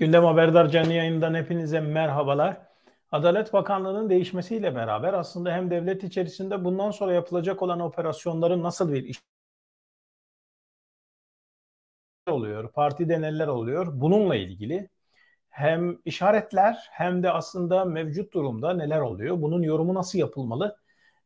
Gündem Haberdar canlı yayından hepinize merhabalar. Adalet Bakanlığı'nın değişmesiyle beraber aslında hem devlet içerisinde bundan sonra yapılacak olan operasyonların nasıl bir iş oluyor, partide neler oluyor bununla ilgili hem işaretler hem de aslında mevcut durumda neler oluyor, bunun yorumu nasıl yapılmalı,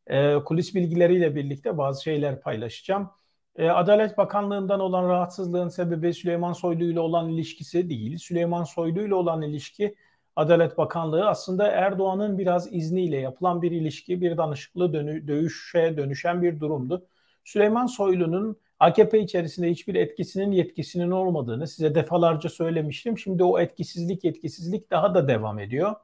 e, kulis bilgileriyle birlikte bazı şeyler paylaşacağım. E, Adalet Bakanlığı'ndan olan rahatsızlığın sebebi Süleyman Soylu ile olan ilişkisi değil. Süleyman Soylu ile olan ilişki Adalet Bakanlığı aslında Erdoğan'ın biraz izniyle yapılan bir ilişki, bir danışıklı dönü, dövüşe dönüşen bir durumdu. Süleyman Soylu'nun AKP içerisinde hiçbir etkisinin yetkisinin olmadığını size defalarca söylemiştim. Şimdi o etkisizlik yetkisizlik daha da devam ediyor.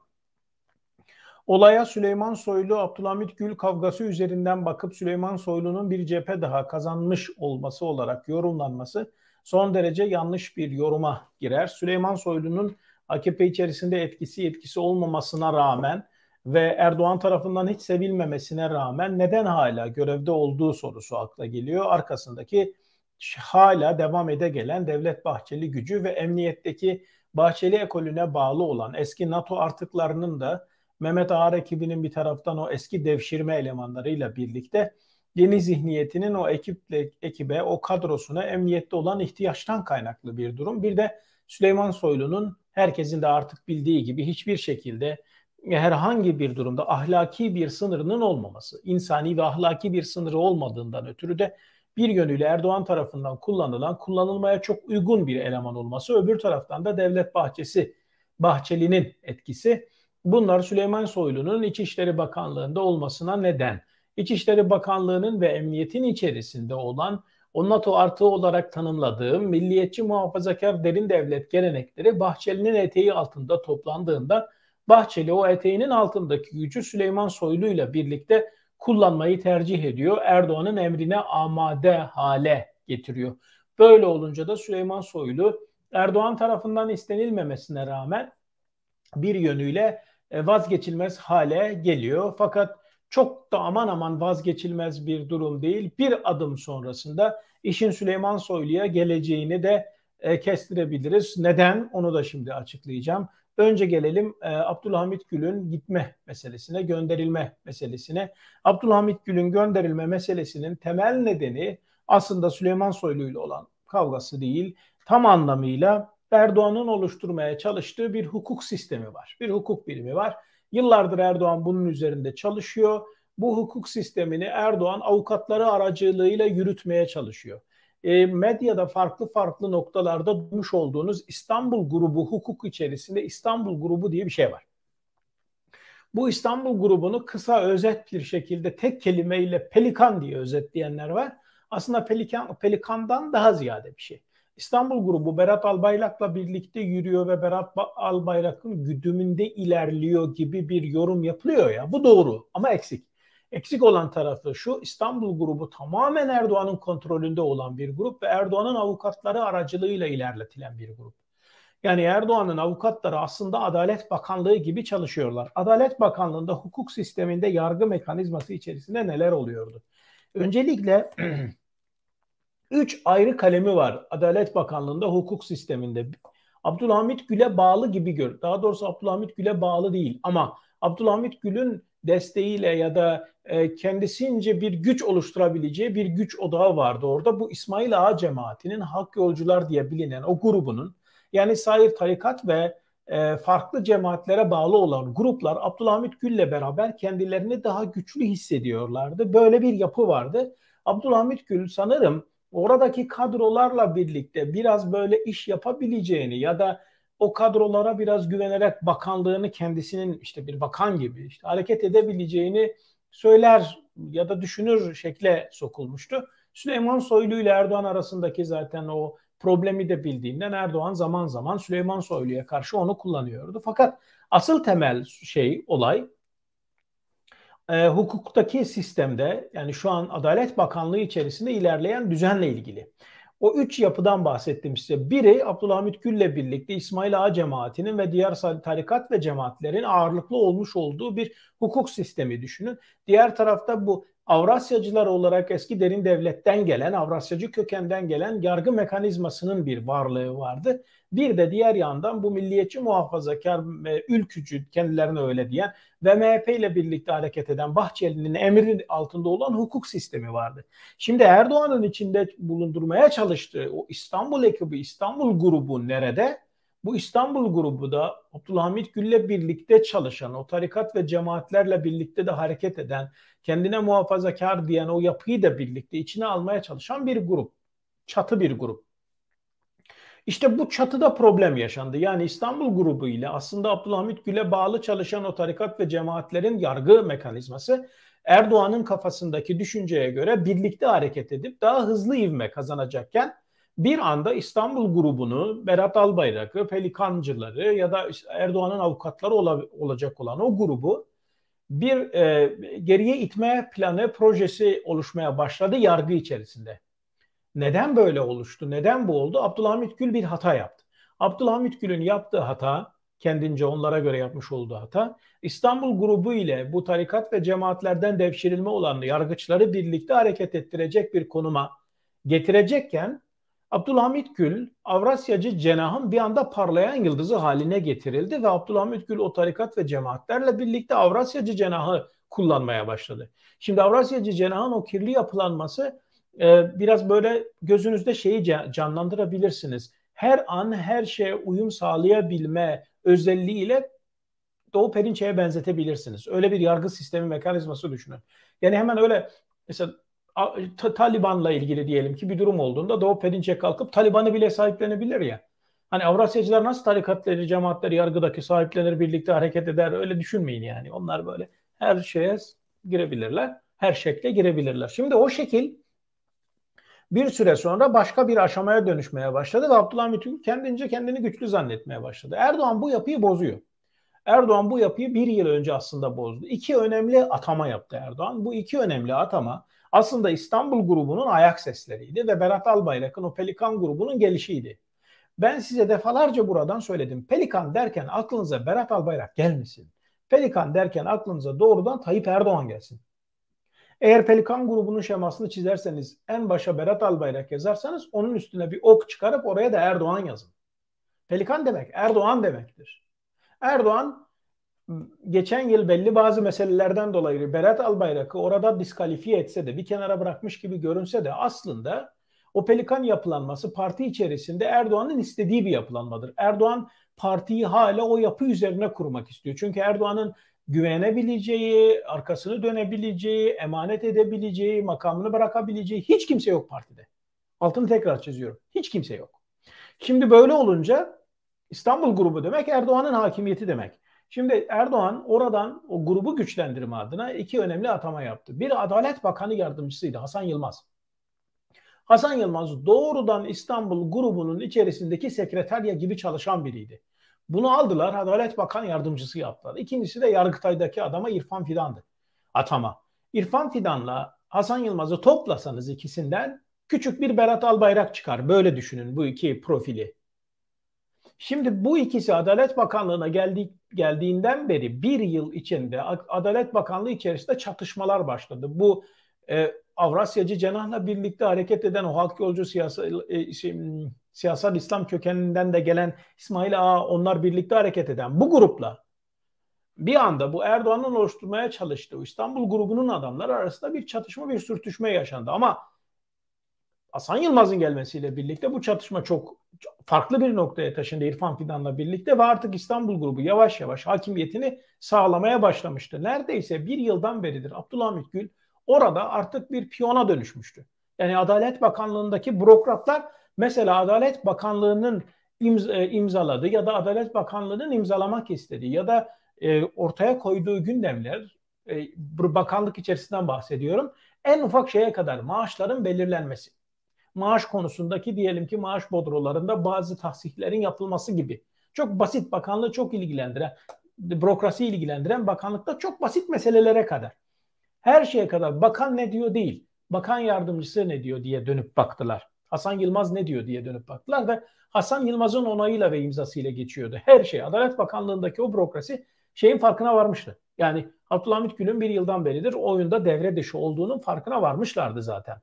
Olaya Süleyman Soylu Abdülhamit Gül kavgası üzerinden bakıp Süleyman Soylu'nun bir cephe daha kazanmış olması olarak yorumlanması son derece yanlış bir yoruma girer. Süleyman Soylu'nun AKP içerisinde etkisi etkisi olmamasına rağmen ve Erdoğan tarafından hiç sevilmemesine rağmen neden hala görevde olduğu sorusu akla geliyor. Arkasındaki hala devam ede gelen Devlet Bahçeli gücü ve emniyetteki Bahçeli ekolüne bağlı olan eski NATO artıklarının da Mehmet Ağar ekibinin bir taraftan o eski devşirme elemanlarıyla birlikte yeni zihniyetinin o ekiple, ekibe, o kadrosuna emniyette olan ihtiyaçtan kaynaklı bir durum. Bir de Süleyman Soylu'nun herkesin de artık bildiği gibi hiçbir şekilde herhangi bir durumda ahlaki bir sınırının olmaması, insani ve ahlaki bir sınırı olmadığından ötürü de bir yönüyle Erdoğan tarafından kullanılan, kullanılmaya çok uygun bir eleman olması, öbür taraftan da Devlet Bahçesi, Bahçeli'nin etkisi Bunlar Süleyman Soylu'nun İçişleri Bakanlığı'nda olmasına neden. İçişleri Bakanlığı'nın ve emniyetin içerisinde olan o NATO artığı olarak tanımladığım milliyetçi muhafazakar derin devlet gelenekleri Bahçeli'nin eteği altında toplandığında Bahçeli o eteğinin altındaki gücü Süleyman Soylu ile birlikte kullanmayı tercih ediyor. Erdoğan'ın emrine amade hale getiriyor. Böyle olunca da Süleyman Soylu Erdoğan tarafından istenilmemesine rağmen bir yönüyle vazgeçilmez hale geliyor. Fakat çok da aman aman vazgeçilmez bir durum değil. Bir adım sonrasında işin Süleyman Soylu'ya geleceğini de e, kestirebiliriz. Neden? Onu da şimdi açıklayacağım. Önce gelelim e, Abdülhamit Gül'ün gitme meselesine, gönderilme meselesine. Abdülhamit Gül'ün gönderilme meselesinin temel nedeni aslında Süleyman Soylu ile olan kavgası değil, tam anlamıyla Erdoğan'ın oluşturmaya çalıştığı bir hukuk sistemi var. Bir hukuk bilimi var. Yıllardır Erdoğan bunun üzerinde çalışıyor. Bu hukuk sistemini Erdoğan avukatları aracılığıyla yürütmeye çalışıyor. E, medyada farklı farklı noktalarda duymuş olduğunuz İstanbul grubu hukuk içerisinde İstanbul grubu diye bir şey var. Bu İstanbul grubunu kısa özet bir şekilde tek kelimeyle pelikan diye özetleyenler var. Aslında pelikan, pelikandan daha ziyade bir şey. İstanbul grubu Berat Albayrak'la birlikte yürüyor ve Berat Albayrak'ın güdümünde ilerliyor gibi bir yorum yapılıyor ya. Bu doğru ama eksik. Eksik olan tarafı şu İstanbul grubu tamamen Erdoğan'ın kontrolünde olan bir grup ve Erdoğan'ın avukatları aracılığıyla ilerletilen bir grup. Yani Erdoğan'ın avukatları aslında Adalet Bakanlığı gibi çalışıyorlar. Adalet Bakanlığı'nda hukuk sisteminde yargı mekanizması içerisinde neler oluyordu? Öncelikle Üç ayrı kalemi var Adalet Bakanlığı'nda hukuk sisteminde. Abdülhamit Gül'e bağlı gibi gör. Daha doğrusu Abdülhamit Gül'e bağlı değil ama Abdülhamit Gül'ün desteğiyle ya da e, kendisince bir güç oluşturabileceği bir güç odağı vardı orada. Bu İsmail Ağa cemaatinin Hak Yolcular diye bilinen o grubunun yani sair tarikat ve e, farklı cemaatlere bağlı olan gruplar Abdülhamit Gül'le beraber kendilerini daha güçlü hissediyorlardı. Böyle bir yapı vardı. Abdülhamit Gül sanırım oradaki kadrolarla birlikte biraz böyle iş yapabileceğini ya da o kadrolara biraz güvenerek bakanlığını kendisinin işte bir bakan gibi işte hareket edebileceğini söyler ya da düşünür şekle sokulmuştu. Süleyman Soylu ile Erdoğan arasındaki zaten o problemi de bildiğinden Erdoğan zaman zaman Süleyman Soylu'ya karşı onu kullanıyordu. Fakat asıl temel şey olay e, hukuktaki sistemde yani şu an Adalet Bakanlığı içerisinde ilerleyen düzenle ilgili. O üç yapıdan bahsettim size. Biri Abdülhamit Gül'le birlikte İsmail Ağa cemaatinin ve diğer tarikat ve cemaatlerin ağırlıklı olmuş olduğu bir hukuk sistemi düşünün. Diğer tarafta bu Avrasyacılar olarak eski derin devletten gelen, Avrasyacı kökenden gelen yargı mekanizmasının bir varlığı vardı. Bir de diğer yandan bu milliyetçi muhafazakar ülkücü kendilerine öyle diyen ve MHP ile birlikte hareket eden Bahçeli'nin emri altında olan hukuk sistemi vardı. Şimdi Erdoğan'ın içinde bulundurmaya çalıştığı o İstanbul ekibi, İstanbul grubu nerede? Bu İstanbul grubu da Abdülhamit Gül'le birlikte çalışan, o tarikat ve cemaatlerle birlikte de hareket eden, kendine muhafazakar diyen o yapıyı da birlikte içine almaya çalışan bir grup. Çatı bir grup. İşte bu çatıda problem yaşandı. Yani İstanbul grubu ile aslında Abdülhamit Gül'e bağlı çalışan o tarikat ve cemaatlerin yargı mekanizması Erdoğan'ın kafasındaki düşünceye göre birlikte hareket edip daha hızlı ivme kazanacakken bir anda İstanbul grubunu, Berat Albayrak'ı, Pelikancıları ya da Erdoğan'ın avukatları ola, olacak olan o grubu bir e, geriye itme planı projesi oluşmaya başladı yargı içerisinde. Neden böyle oluştu? Neden bu oldu? Abdülhamit Gül bir hata yaptı. Abdülhamit Gül'ün yaptığı hata, kendince onlara göre yapmış olduğu hata, İstanbul grubu ile bu tarikat ve cemaatlerden devşirilme olan yargıçları birlikte hareket ettirecek bir konuma getirecekken Abdülhamit Gül Avrasyacı cenahın bir anda parlayan yıldızı haline getirildi ve Abdülhamit Gül o tarikat ve cemaatlerle birlikte Avrasyacı cenahı kullanmaya başladı. Şimdi Avrasyacı cenahın o kirli yapılanması e, biraz böyle gözünüzde şeyi canlandırabilirsiniz. Her an her şeye uyum sağlayabilme özelliğiyle Doğu Perinçe'ye benzetebilirsiniz. Öyle bir yargı sistemi mekanizması düşünün. Yani hemen öyle mesela Taliban'la ilgili diyelim ki bir durum olduğunda Doğu Perinçek kalkıp Taliban'ı bile sahiplenebilir ya. Hani Avrasyacılar nasıl tarikatları, cemaatleri yargıdaki sahiplenir, birlikte hareket eder öyle düşünmeyin yani. Onlar böyle her şeye girebilirler. Her şekle girebilirler. Şimdi o şekil bir süre sonra başka bir aşamaya dönüşmeye başladı ve Abdülhamit kendince kendini güçlü zannetmeye başladı. Erdoğan bu yapıyı bozuyor. Erdoğan bu yapıyı bir yıl önce aslında bozdu. İki önemli atama yaptı Erdoğan. Bu iki önemli atama aslında İstanbul grubunun ayak sesleriydi ve Berat Albayrak'ın o Pelikan grubunun gelişiydi. Ben size defalarca buradan söyledim. Pelikan derken aklınıza Berat Albayrak gelmesin. Pelikan derken aklınıza doğrudan Tayyip Erdoğan gelsin. Eğer Pelikan grubunun şemasını çizerseniz en başa Berat Albayrak yazarsanız onun üstüne bir ok çıkarıp oraya da Erdoğan yazın. Pelikan demek Erdoğan demektir. Erdoğan geçen yıl belli bazı meselelerden dolayı Berat Albayrak'ı orada diskalifiye etse de bir kenara bırakmış gibi görünse de aslında o pelikan yapılanması parti içerisinde Erdoğan'ın istediği bir yapılanmadır. Erdoğan partiyi hala o yapı üzerine kurmak istiyor. Çünkü Erdoğan'ın güvenebileceği, arkasını dönebileceği, emanet edebileceği, makamını bırakabileceği hiç kimse yok partide. Altını tekrar çiziyorum. Hiç kimse yok. Şimdi böyle olunca İstanbul grubu demek Erdoğan'ın hakimiyeti demek. Şimdi Erdoğan oradan o grubu güçlendirme adına iki önemli atama yaptı. Bir Adalet Bakanı yardımcısıydı Hasan Yılmaz. Hasan Yılmaz doğrudan İstanbul grubunun içerisindeki sekreterya gibi çalışan biriydi. Bunu aldılar Adalet Bakan yardımcısı yaptılar. İkincisi de Yargıtay'daki adama İrfan Fidan'dı. Atama. İrfan Fidan'la Hasan Yılmaz'ı toplasanız ikisinden küçük bir Berat Albayrak çıkar. Böyle düşünün bu iki profili. Şimdi bu ikisi Adalet Bakanlığı'na geldi, geldiğinden beri bir yıl içinde Adalet Bakanlığı içerisinde çatışmalar başladı. Bu e, Avrasyacı cenahla birlikte hareket eden o halk yolcu siyasal, e, siyasal İslam kökeninden de gelen İsmail Ağa onlar birlikte hareket eden bu grupla bir anda bu Erdoğan'ın oluşturmaya çalıştığı İstanbul grubunun adamları arasında bir çatışma, bir sürtüşme yaşandı. Ama Hasan Yılmaz'ın gelmesiyle birlikte bu çatışma çok farklı bir noktaya taşındı İrfan Fidan'la birlikte ve artık İstanbul grubu yavaş yavaş hakimiyetini sağlamaya başlamıştı. Neredeyse bir yıldan beridir Abdülhamit Gül orada artık bir piyona dönüşmüştü. Yani Adalet Bakanlığı'ndaki bürokratlar mesela Adalet Bakanlığı'nın imz, e, imzaladığı ya da Adalet Bakanlığı'nın imzalamak istediği ya da e, ortaya koyduğu gündemler e, bakanlık içerisinden bahsediyorum. En ufak şeye kadar maaşların belirlenmesi maaş konusundaki diyelim ki maaş bodrolarında bazı tahsihlerin yapılması gibi. Çok basit bakanlığı çok ilgilendiren, bürokrasi ilgilendiren bakanlıkta çok basit meselelere kadar. Her şeye kadar bakan ne diyor değil, bakan yardımcısı ne diyor diye dönüp baktılar. Hasan Yılmaz ne diyor diye dönüp baktılar ve Hasan Yılmaz'ın onayıyla ve imzasıyla geçiyordu. Her şey Adalet Bakanlığı'ndaki o bürokrasi şeyin farkına varmıştı. Yani Abdülhamit Gül'ün bir yıldan beridir oyunda devre dışı olduğunun farkına varmışlardı zaten.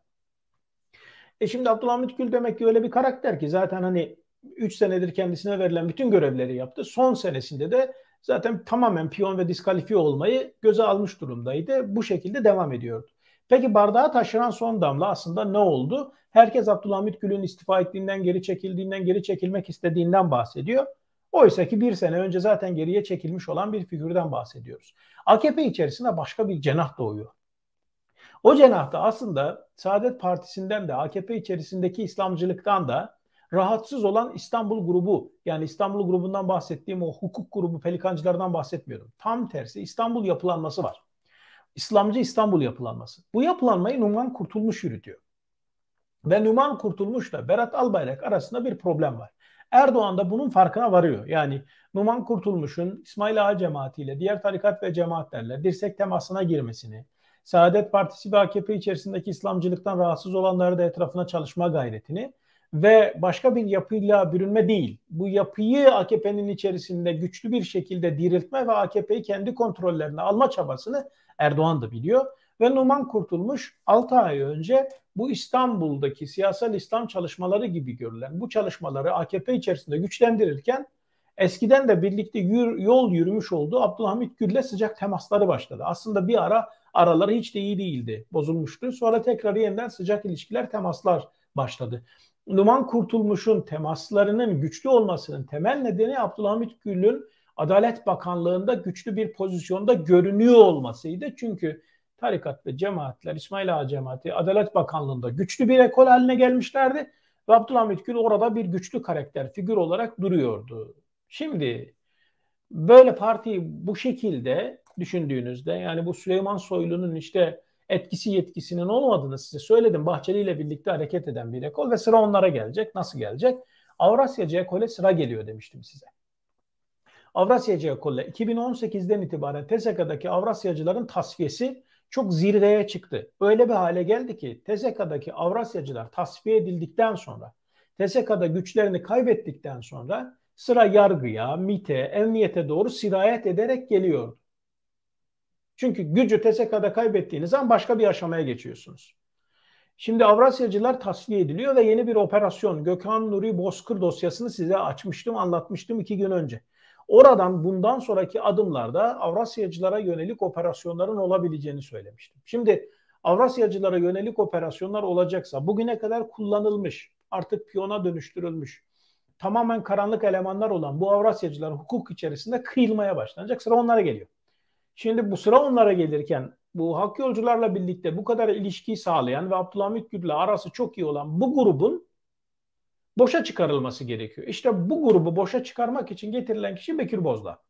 E şimdi Abdülhamit Gül demek ki öyle bir karakter ki zaten hani 3 senedir kendisine verilen bütün görevleri yaptı. Son senesinde de zaten tamamen piyon ve diskalifiye olmayı göze almış durumdaydı. Bu şekilde devam ediyordu. Peki bardağı taşıran son damla aslında ne oldu? Herkes Abdülhamit Gül'ün istifa ettiğinden, geri çekildiğinden, geri çekilmek istediğinden bahsediyor. Oysa ki bir sene önce zaten geriye çekilmiş olan bir figürden bahsediyoruz. AKP içerisinde başka bir cenah doğuyor. O cenahta aslında Saadet Partisi'nden de AKP içerisindeki İslamcılıktan da rahatsız olan İstanbul grubu yani İstanbul grubundan bahsettiğim o hukuk grubu pelikancılardan bahsetmiyorum. Tam tersi İstanbul yapılanması var. İslamcı İstanbul yapılanması. Bu yapılanmayı Numan Kurtulmuş yürütüyor. Ve Numan Kurtulmuş'la Berat Albayrak arasında bir problem var. Erdoğan da bunun farkına varıyor. Yani Numan Kurtulmuş'un İsmail Ağa cemaatiyle, diğer tarikat ve cemaatlerle dirsek temasına girmesini, Saadet Partisi ve AKP içerisindeki İslamcılıktan rahatsız olanları da etrafına çalışma gayretini ve başka bir yapıyla bürünme değil. Bu yapıyı AKP'nin içerisinde güçlü bir şekilde diriltme ve AKP'yi kendi kontrollerine alma çabasını Erdoğan da biliyor. Ve Numan Kurtulmuş 6 ay önce bu İstanbul'daki siyasal İslam çalışmaları gibi görülen bu çalışmaları AKP içerisinde güçlendirirken eskiden de birlikte yol yürümüş olduğu Abdülhamit Gül'le sıcak temasları başladı. Aslında bir ara araları hiç de iyi değildi, bozulmuştu. Sonra tekrar yeniden sıcak ilişkiler, temaslar başladı. Numan Kurtulmuş'un temaslarının güçlü olmasının temel nedeni Abdülhamit Gül'ün Adalet Bakanlığı'nda güçlü bir pozisyonda görünüyor olmasıydı. Çünkü tarikat ve cemaatler, İsmail Ağa cemaati Adalet Bakanlığı'nda güçlü bir ekol haline gelmişlerdi. Ve Abdülhamit Gül orada bir güçlü karakter, figür olarak duruyordu. Şimdi böyle partiyi bu şekilde düşündüğünüzde yani bu Süleyman Soylu'nun işte etkisi yetkisinin olmadığını size söyledim. Bahçeli ile birlikte hareket eden bir ekol ve sıra onlara gelecek. Nasıl gelecek? Avrasyacı ekole sıra geliyor demiştim size. Avrasyacı ekolle 2018'den itibaren TSK'daki Avrasyacıların tasfiyesi çok zirveye çıktı. Öyle bir hale geldi ki TSK'daki Avrasyacılar tasfiye edildikten sonra TSK'da güçlerini kaybettikten sonra sıra yargıya, MIT'e, emniyete doğru sirayet ederek geliyordu. Çünkü gücü TSK'da kaybettiğiniz zaman başka bir aşamaya geçiyorsunuz. Şimdi Avrasyacılar tasfiye ediliyor ve yeni bir operasyon Gökhan Nuri Bozkır dosyasını size açmıştım, anlatmıştım iki gün önce. Oradan bundan sonraki adımlarda Avrasyacılara yönelik operasyonların olabileceğini söylemiştim. Şimdi Avrasyacılara yönelik operasyonlar olacaksa bugüne kadar kullanılmış, artık piyona dönüştürülmüş, tamamen karanlık elemanlar olan bu Avrasyacılar hukuk içerisinde kıyılmaya başlanacak. Sıra onlara geliyor. Şimdi bu sıra onlara gelirken bu hak yolcularla birlikte bu kadar ilişkiyi sağlayan ve Abdülhamit Gül'le arası çok iyi olan bu grubun boşa çıkarılması gerekiyor. İşte bu grubu boşa çıkarmak için getirilen kişi Bekir Bozdağ.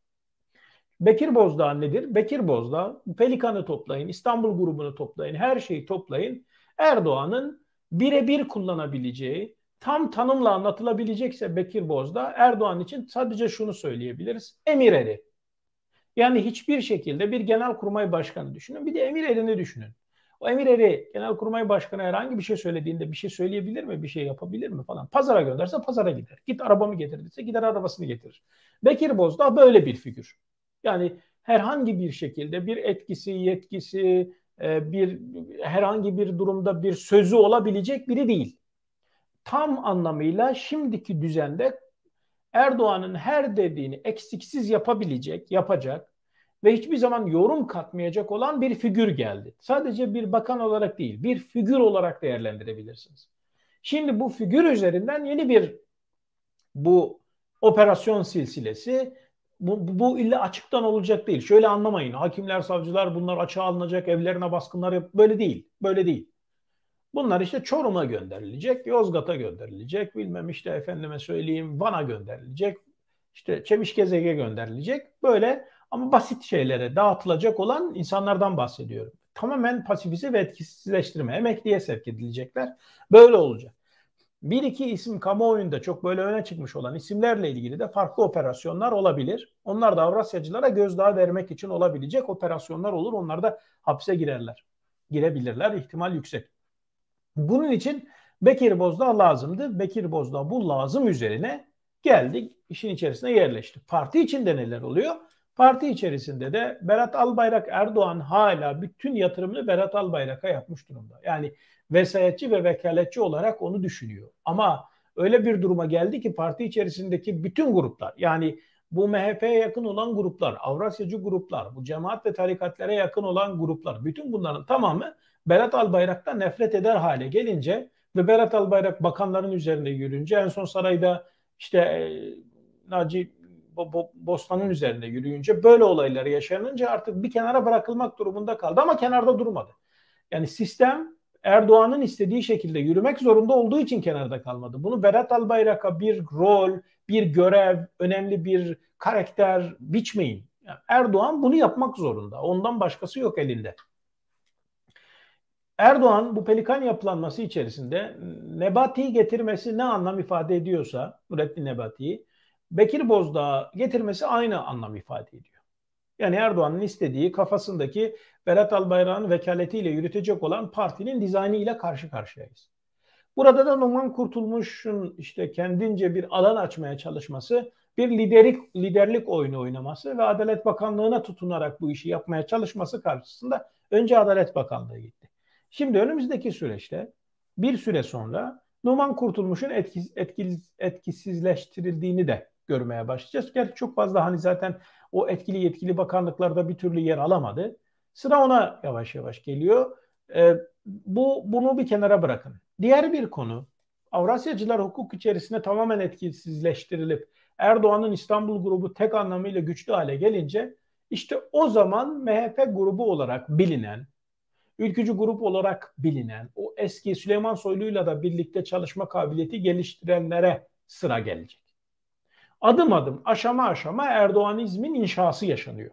Bekir Bozdağ nedir? Bekir Bozdağ Pelikan'ı toplayın, İstanbul grubunu toplayın, her şeyi toplayın. Erdoğan'ın birebir kullanabileceği, tam tanımla anlatılabilecekse Bekir Bozdağ Erdoğan için sadece şunu söyleyebiliriz. Emir eri. Yani hiçbir şekilde bir genelkurmay başkanı düşünün. Bir de emir erini düşünün. O emir eri genelkurmay başkanı herhangi bir şey söylediğinde bir şey söyleyebilir mi? Bir şey yapabilir mi falan. Pazara gönderse pazara gider. Git arabamı getir dese gider arabasını getirir. Bekir Bozdağ böyle bir figür. Yani herhangi bir şekilde bir etkisi, yetkisi, e, bir herhangi bir durumda bir sözü olabilecek biri değil. Tam anlamıyla şimdiki düzende Erdoğan'ın her dediğini eksiksiz yapabilecek, yapacak ve hiçbir zaman yorum katmayacak olan bir figür geldi. Sadece bir bakan olarak değil, bir figür olarak değerlendirebilirsiniz. Şimdi bu figür üzerinden yeni bir bu operasyon silsilesi bu, bu illa açıktan olacak değil. Şöyle anlamayın. Hakimler, savcılar bunlar açığa alınacak, evlerine baskınlar yap. Böyle değil. Böyle değil. Bunlar işte Çorum'a gönderilecek, Yozgat'a gönderilecek, bilmem işte efendime söyleyeyim Van'a gönderilecek, işte Çemişgezek'e gönderilecek. Böyle ama basit şeylere dağıtılacak olan insanlardan bahsediyorum. Tamamen pasifize ve etkisizleştirme, emekliye sevk edilecekler. Böyle olacak. Bir iki isim kamuoyunda çok böyle öne çıkmış olan isimlerle ilgili de farklı operasyonlar olabilir. Onlar da Avrasyacılara gözdağı vermek için olabilecek operasyonlar olur. Onlar da hapse girerler. Girebilirler. ihtimal yüksek. Bunun için Bekir Bozdağ lazımdı. Bekir Bozdağ bu lazım üzerine geldi işin içerisine yerleşti. Parti içinde neler oluyor? Parti içerisinde de Berat Albayrak Erdoğan hala bütün yatırımını Berat Albayrak'a yapmış durumda. Yani vesayetçi ve vekaletçi olarak onu düşünüyor. Ama öyle bir duruma geldi ki parti içerisindeki bütün gruplar yani bu MHP'ye yakın olan gruplar, Avrasyacı gruplar, bu cemaat ve tarikatlara yakın olan gruplar, bütün bunların tamamı Berat Albayrak'tan nefret eder hale gelince ve Berat Albayrak bakanların üzerinde yürünce en son sarayda işte e, Naci Bostan'ın üzerinde yürüyünce böyle olayları yaşanınca artık bir kenara bırakılmak durumunda kaldı ama kenarda durmadı. Yani sistem Erdoğan'ın istediği şekilde yürümek zorunda olduğu için kenarda kalmadı. Bunu Berat Albayrak'a bir rol, bir görev, önemli bir karakter biçmeyin. Yani Erdoğan bunu yapmak zorunda. Ondan başkası yok elinde. Erdoğan bu pelikan yapılanması içerisinde Nebati'yi getirmesi ne anlam ifade ediyorsa, Nurettin Nebati'yi, Bekir Bozdağ getirmesi aynı anlam ifade ediyor. Yani Erdoğan'ın istediği kafasındaki Berat Albayrak'ın vekaletiyle yürütecek olan partinin dizaynı ile karşı karşıyayız. Burada da Numan Kurtulmuş'un işte kendince bir alan açmaya çalışması, bir liderlik liderlik oyunu oynaması ve Adalet Bakanlığı'na tutunarak bu işi yapmaya çalışması karşısında önce Adalet Bakanlığı gitti. Şimdi önümüzdeki süreçte bir süre sonra Numan Kurtulmuş'un etkisiz, etkisiz, etkisizleştirildiğini de görmeye başlayacağız. Gerçi çok fazla hani zaten o etkili yetkili bakanlıklarda bir türlü yer alamadı. Sıra ona yavaş yavaş geliyor. E, bu bunu bir kenara bırakın. Diğer bir konu Avrasyacılar hukuk içerisinde tamamen etkisizleştirilip Erdoğan'ın İstanbul grubu tek anlamıyla güçlü hale gelince işte o zaman MHP grubu olarak bilinen, ülkücü grup olarak bilinen, o eski Süleyman Soylu'yla da birlikte çalışma kabiliyeti geliştirenlere sıra gelecek adım adım aşama aşama Erdoğanizmin inşası yaşanıyor.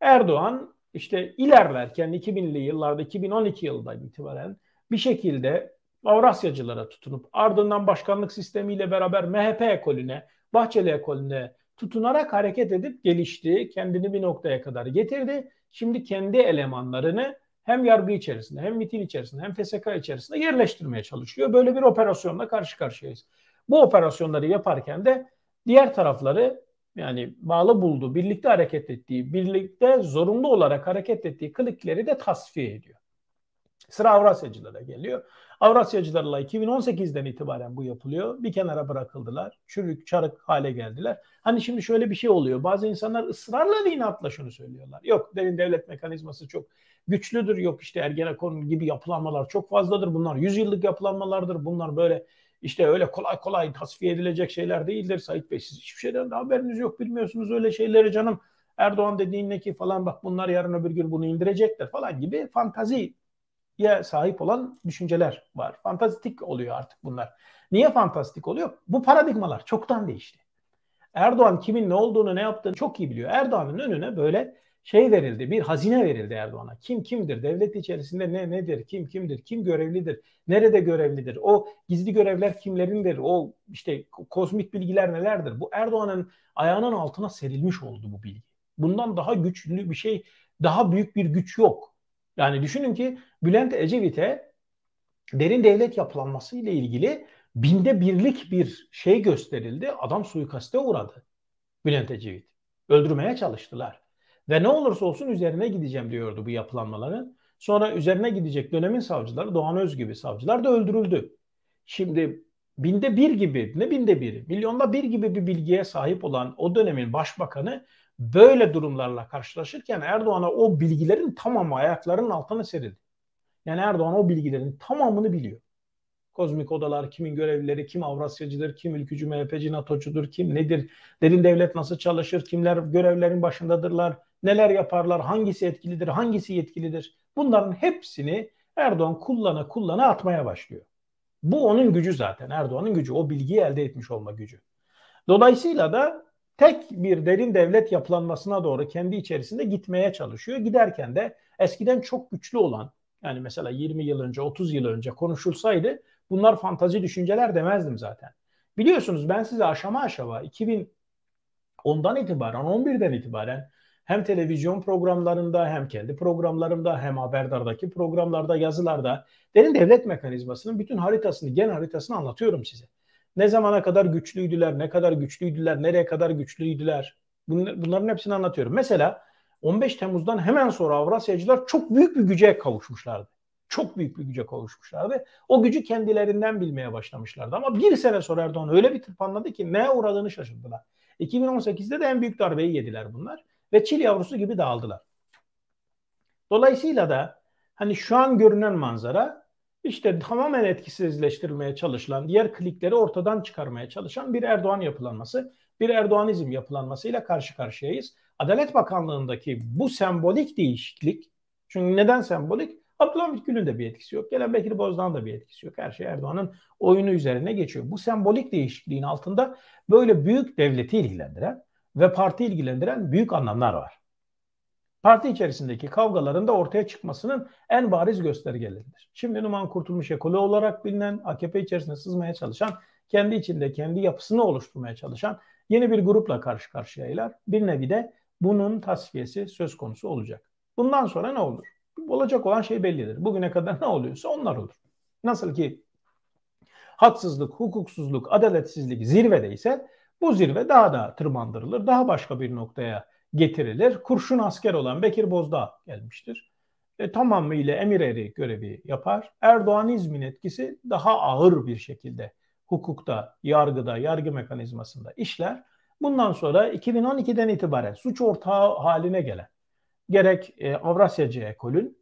Erdoğan işte ilerlerken 2000'li yıllarda 2012 yılından itibaren bir şekilde Avrasyacılara tutunup ardından başkanlık sistemiyle beraber MHP ekolüne, Bahçeli ekolüne tutunarak hareket edip gelişti. Kendini bir noktaya kadar getirdi. Şimdi kendi elemanlarını hem yargı içerisinde hem MİT'in içerisinde hem TSK içerisinde yerleştirmeye çalışıyor. Böyle bir operasyonla karşı karşıyayız. Bu operasyonları yaparken de Diğer tarafları yani bağlı bulduğu, birlikte hareket ettiği, birlikte zorunlu olarak hareket ettiği klikleri de tasfiye ediyor. Sıra Avrasyacılara geliyor. Avrasyacılarla 2018'den itibaren bu yapılıyor. Bir kenara bırakıldılar. Çürük, çarık hale geldiler. Hani şimdi şöyle bir şey oluyor. Bazı insanlar ısrarla inatla şunu söylüyorlar. Yok derin devlet mekanizması çok güçlüdür. Yok işte Ergenekon gibi yapılanmalar çok fazladır. Bunlar 100 yıllık yapılanmalardır. Bunlar böyle işte öyle kolay kolay tasfiye edilecek şeyler değildir Sait Bey. Siz hiçbir şeyden de haberiniz yok bilmiyorsunuz öyle şeyleri canım. Erdoğan dediğin ne ki falan bak bunlar yarın öbür gün bunu indirecekler falan gibi fantaziye sahip olan düşünceler var. Fantastik oluyor artık bunlar. Niye fantastik oluyor? Bu paradigmalar çoktan değişti. Erdoğan kimin ne olduğunu ne yaptığını çok iyi biliyor. Erdoğan'ın önüne böyle şey verildi, bir hazine verildi Erdoğan'a. Kim kimdir? Devlet içerisinde ne nedir? Kim kimdir? Kim görevlidir? Nerede görevlidir? O gizli görevler kimlerindir? O işte kozmik bilgiler nelerdir? Bu Erdoğan'ın ayağının altına serilmiş oldu bu bilgi. Bundan daha güçlü bir şey, daha büyük bir güç yok. Yani düşünün ki Bülent Ecevit'e derin devlet yapılanması ile ilgili binde birlik bir şey gösterildi. Adam suikaste uğradı. Bülent Ecevit. Öldürmeye çalıştılar. Ve ne olursa olsun üzerine gideceğim diyordu bu yapılanmaların. Sonra üzerine gidecek dönemin savcıları Doğan Öz gibi savcılar da öldürüldü. Şimdi binde bir gibi ne binde bir milyonda bir gibi bir bilgiye sahip olan o dönemin başbakanı böyle durumlarla karşılaşırken Erdoğan'a o bilgilerin tamamı ayaklarının altına serildi. Yani Erdoğan o bilgilerin tamamını biliyor. Kozmik odalar, kimin görevlileri, kim Avrasyacıdır, kim ülkücü MHP'ci, NATO'cudur, kim nedir, derin devlet nasıl çalışır, kimler görevlerin başındadırlar, neler yaparlar, hangisi etkilidir, hangisi yetkilidir. Bunların hepsini Erdoğan kullana kullana atmaya başlıyor. Bu onun gücü zaten. Erdoğan'ın gücü. O bilgiyi elde etmiş olma gücü. Dolayısıyla da tek bir derin devlet yapılanmasına doğru kendi içerisinde gitmeye çalışıyor. Giderken de eskiden çok güçlü olan yani mesela 20 yıl önce 30 yıl önce konuşulsaydı bunlar fantazi düşünceler demezdim zaten. Biliyorsunuz ben size aşama aşama 2010'dan itibaren 11'den itibaren hem televizyon programlarında hem kendi programlarımda hem haberdardaki programlarda yazılarda derin devlet mekanizmasının bütün haritasını gen haritasını anlatıyorum size. Ne zamana kadar güçlüydüler, ne kadar güçlüydüler, nereye kadar güçlüydüler. Bunların hepsini anlatıyorum. Mesela 15 Temmuz'dan hemen sonra Avrasyacılar çok büyük bir güce kavuşmuşlardı. Çok büyük bir güce kavuşmuşlardı. O gücü kendilerinden bilmeye başlamışlardı. Ama bir sene sonra Erdoğan öyle bir tırpanladı ki neye uğradığını şaşırdılar. 2018'de de en büyük darbeyi yediler bunlar. Ve çil yavrusu gibi dağıldılar. Dolayısıyla da hani şu an görünen manzara işte tamamen etkisizleştirmeye çalışılan, diğer klikleri ortadan çıkarmaya çalışan bir Erdoğan yapılanması, bir Erdoğanizm yapılanmasıyla karşı karşıyayız. Adalet Bakanlığı'ndaki bu sembolik değişiklik, çünkü neden sembolik? Abdülhamit Gül'ün de bir etkisi yok. Gelen Bekir Bozdağ'ın da bir etkisi yok. Her şey Erdoğan'ın oyunu üzerine geçiyor. Bu sembolik değişikliğin altında böyle büyük devleti ilgilendiren ve parti ilgilendiren büyük anlamlar var. Parti içerisindeki kavgaların da ortaya çıkmasının en bariz göstergeleridir. Şimdi Numan Kurtulmuş ekolü olarak bilinen, AKP içerisinde sızmaya çalışan, kendi içinde kendi yapısını oluşturmaya çalışan yeni bir grupla karşı karşıyaylar. Bir nevi de bunun tasfiyesi söz konusu olacak. Bundan sonra ne olur? Olacak olan şey bellidir. Bugüne kadar ne oluyorsa onlar olur. Nasıl ki haksızlık, hukuksuzluk, adaletsizlik zirvedeyse bu zirve daha da tırmandırılır. Daha başka bir noktaya getirilir. Kurşun asker olan Bekir Bozdağ gelmiştir. E, tamamıyla emir eri görevi yapar. Erdoğanizmin etkisi daha ağır bir şekilde hukukta, yargıda, yargı mekanizmasında işler. Bundan sonra 2012'den itibaren suç ortağı haline gelen gerek e, Avrasyacı ekolün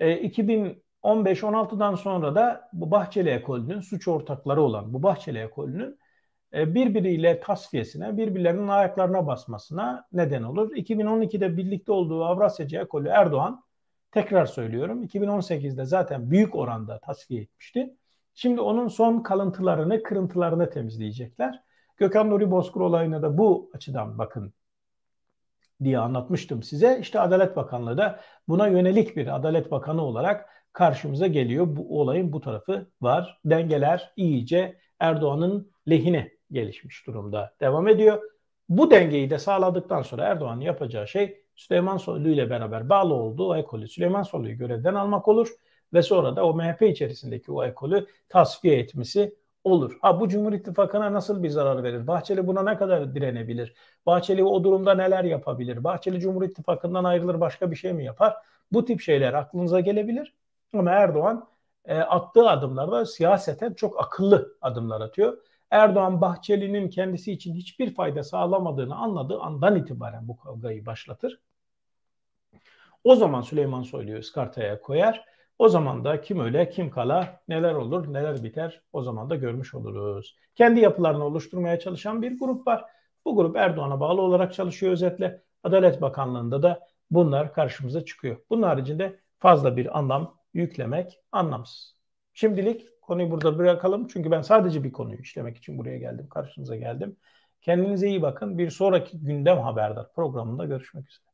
e, 2015-16'dan sonra da bu Bahçeli ekolünün suç ortakları olan bu Bahçeli ekolünün birbiriyle tasfiyesine, birbirlerinin ayaklarına basmasına neden olur. 2012'de birlikte olduğu Avrasyacı ekolü Erdoğan, tekrar söylüyorum 2018'de zaten büyük oranda tasfiye etmişti. Şimdi onun son kalıntılarını, kırıntılarını temizleyecekler. Gökhan Nuri Bozkır olayına da bu açıdan bakın diye anlatmıştım size. İşte Adalet Bakanlığı da buna yönelik bir Adalet Bakanı olarak karşımıza geliyor. Bu olayın bu tarafı var. Dengeler iyice Erdoğan'ın lehine gelişmiş durumda devam ediyor. Bu dengeyi de sağladıktan sonra Erdoğan'ın yapacağı şey Süleyman Soylu ile beraber bağlı olduğu o ekolü Süleyman Soylu'yu görevden almak olur ve sonra da o MHP içerisindeki o ekolü tasfiye etmesi olur. Ha bu Cumhur İttifakı'na nasıl bir zarar verir? Bahçeli buna ne kadar direnebilir? Bahçeli o durumda neler yapabilir? Bahçeli Cumhur İttifakı'ndan ayrılır başka bir şey mi yapar? Bu tip şeyler aklınıza gelebilir. Ama Erdoğan e, attığı adımlarda siyaseten çok akıllı adımlar atıyor. Erdoğan Bahçeli'nin kendisi için hiçbir fayda sağlamadığını anladığı andan itibaren bu kavgayı başlatır. O zaman Süleyman Soylu'yu ıskartaya koyar. O zaman da kim öyle kim kala neler olur neler biter o zaman da görmüş oluruz. Kendi yapılarını oluşturmaya çalışan bir grup var. Bu grup Erdoğan'a bağlı olarak çalışıyor özetle. Adalet Bakanlığı'nda da bunlar karşımıza çıkıyor. Bunun haricinde fazla bir anlam yüklemek anlamsız. Şimdilik konuyu burada bırakalım. Çünkü ben sadece bir konuyu işlemek için buraya geldim. Karşınıza geldim. Kendinize iyi bakın. Bir sonraki gündem haberdar programında görüşmek üzere.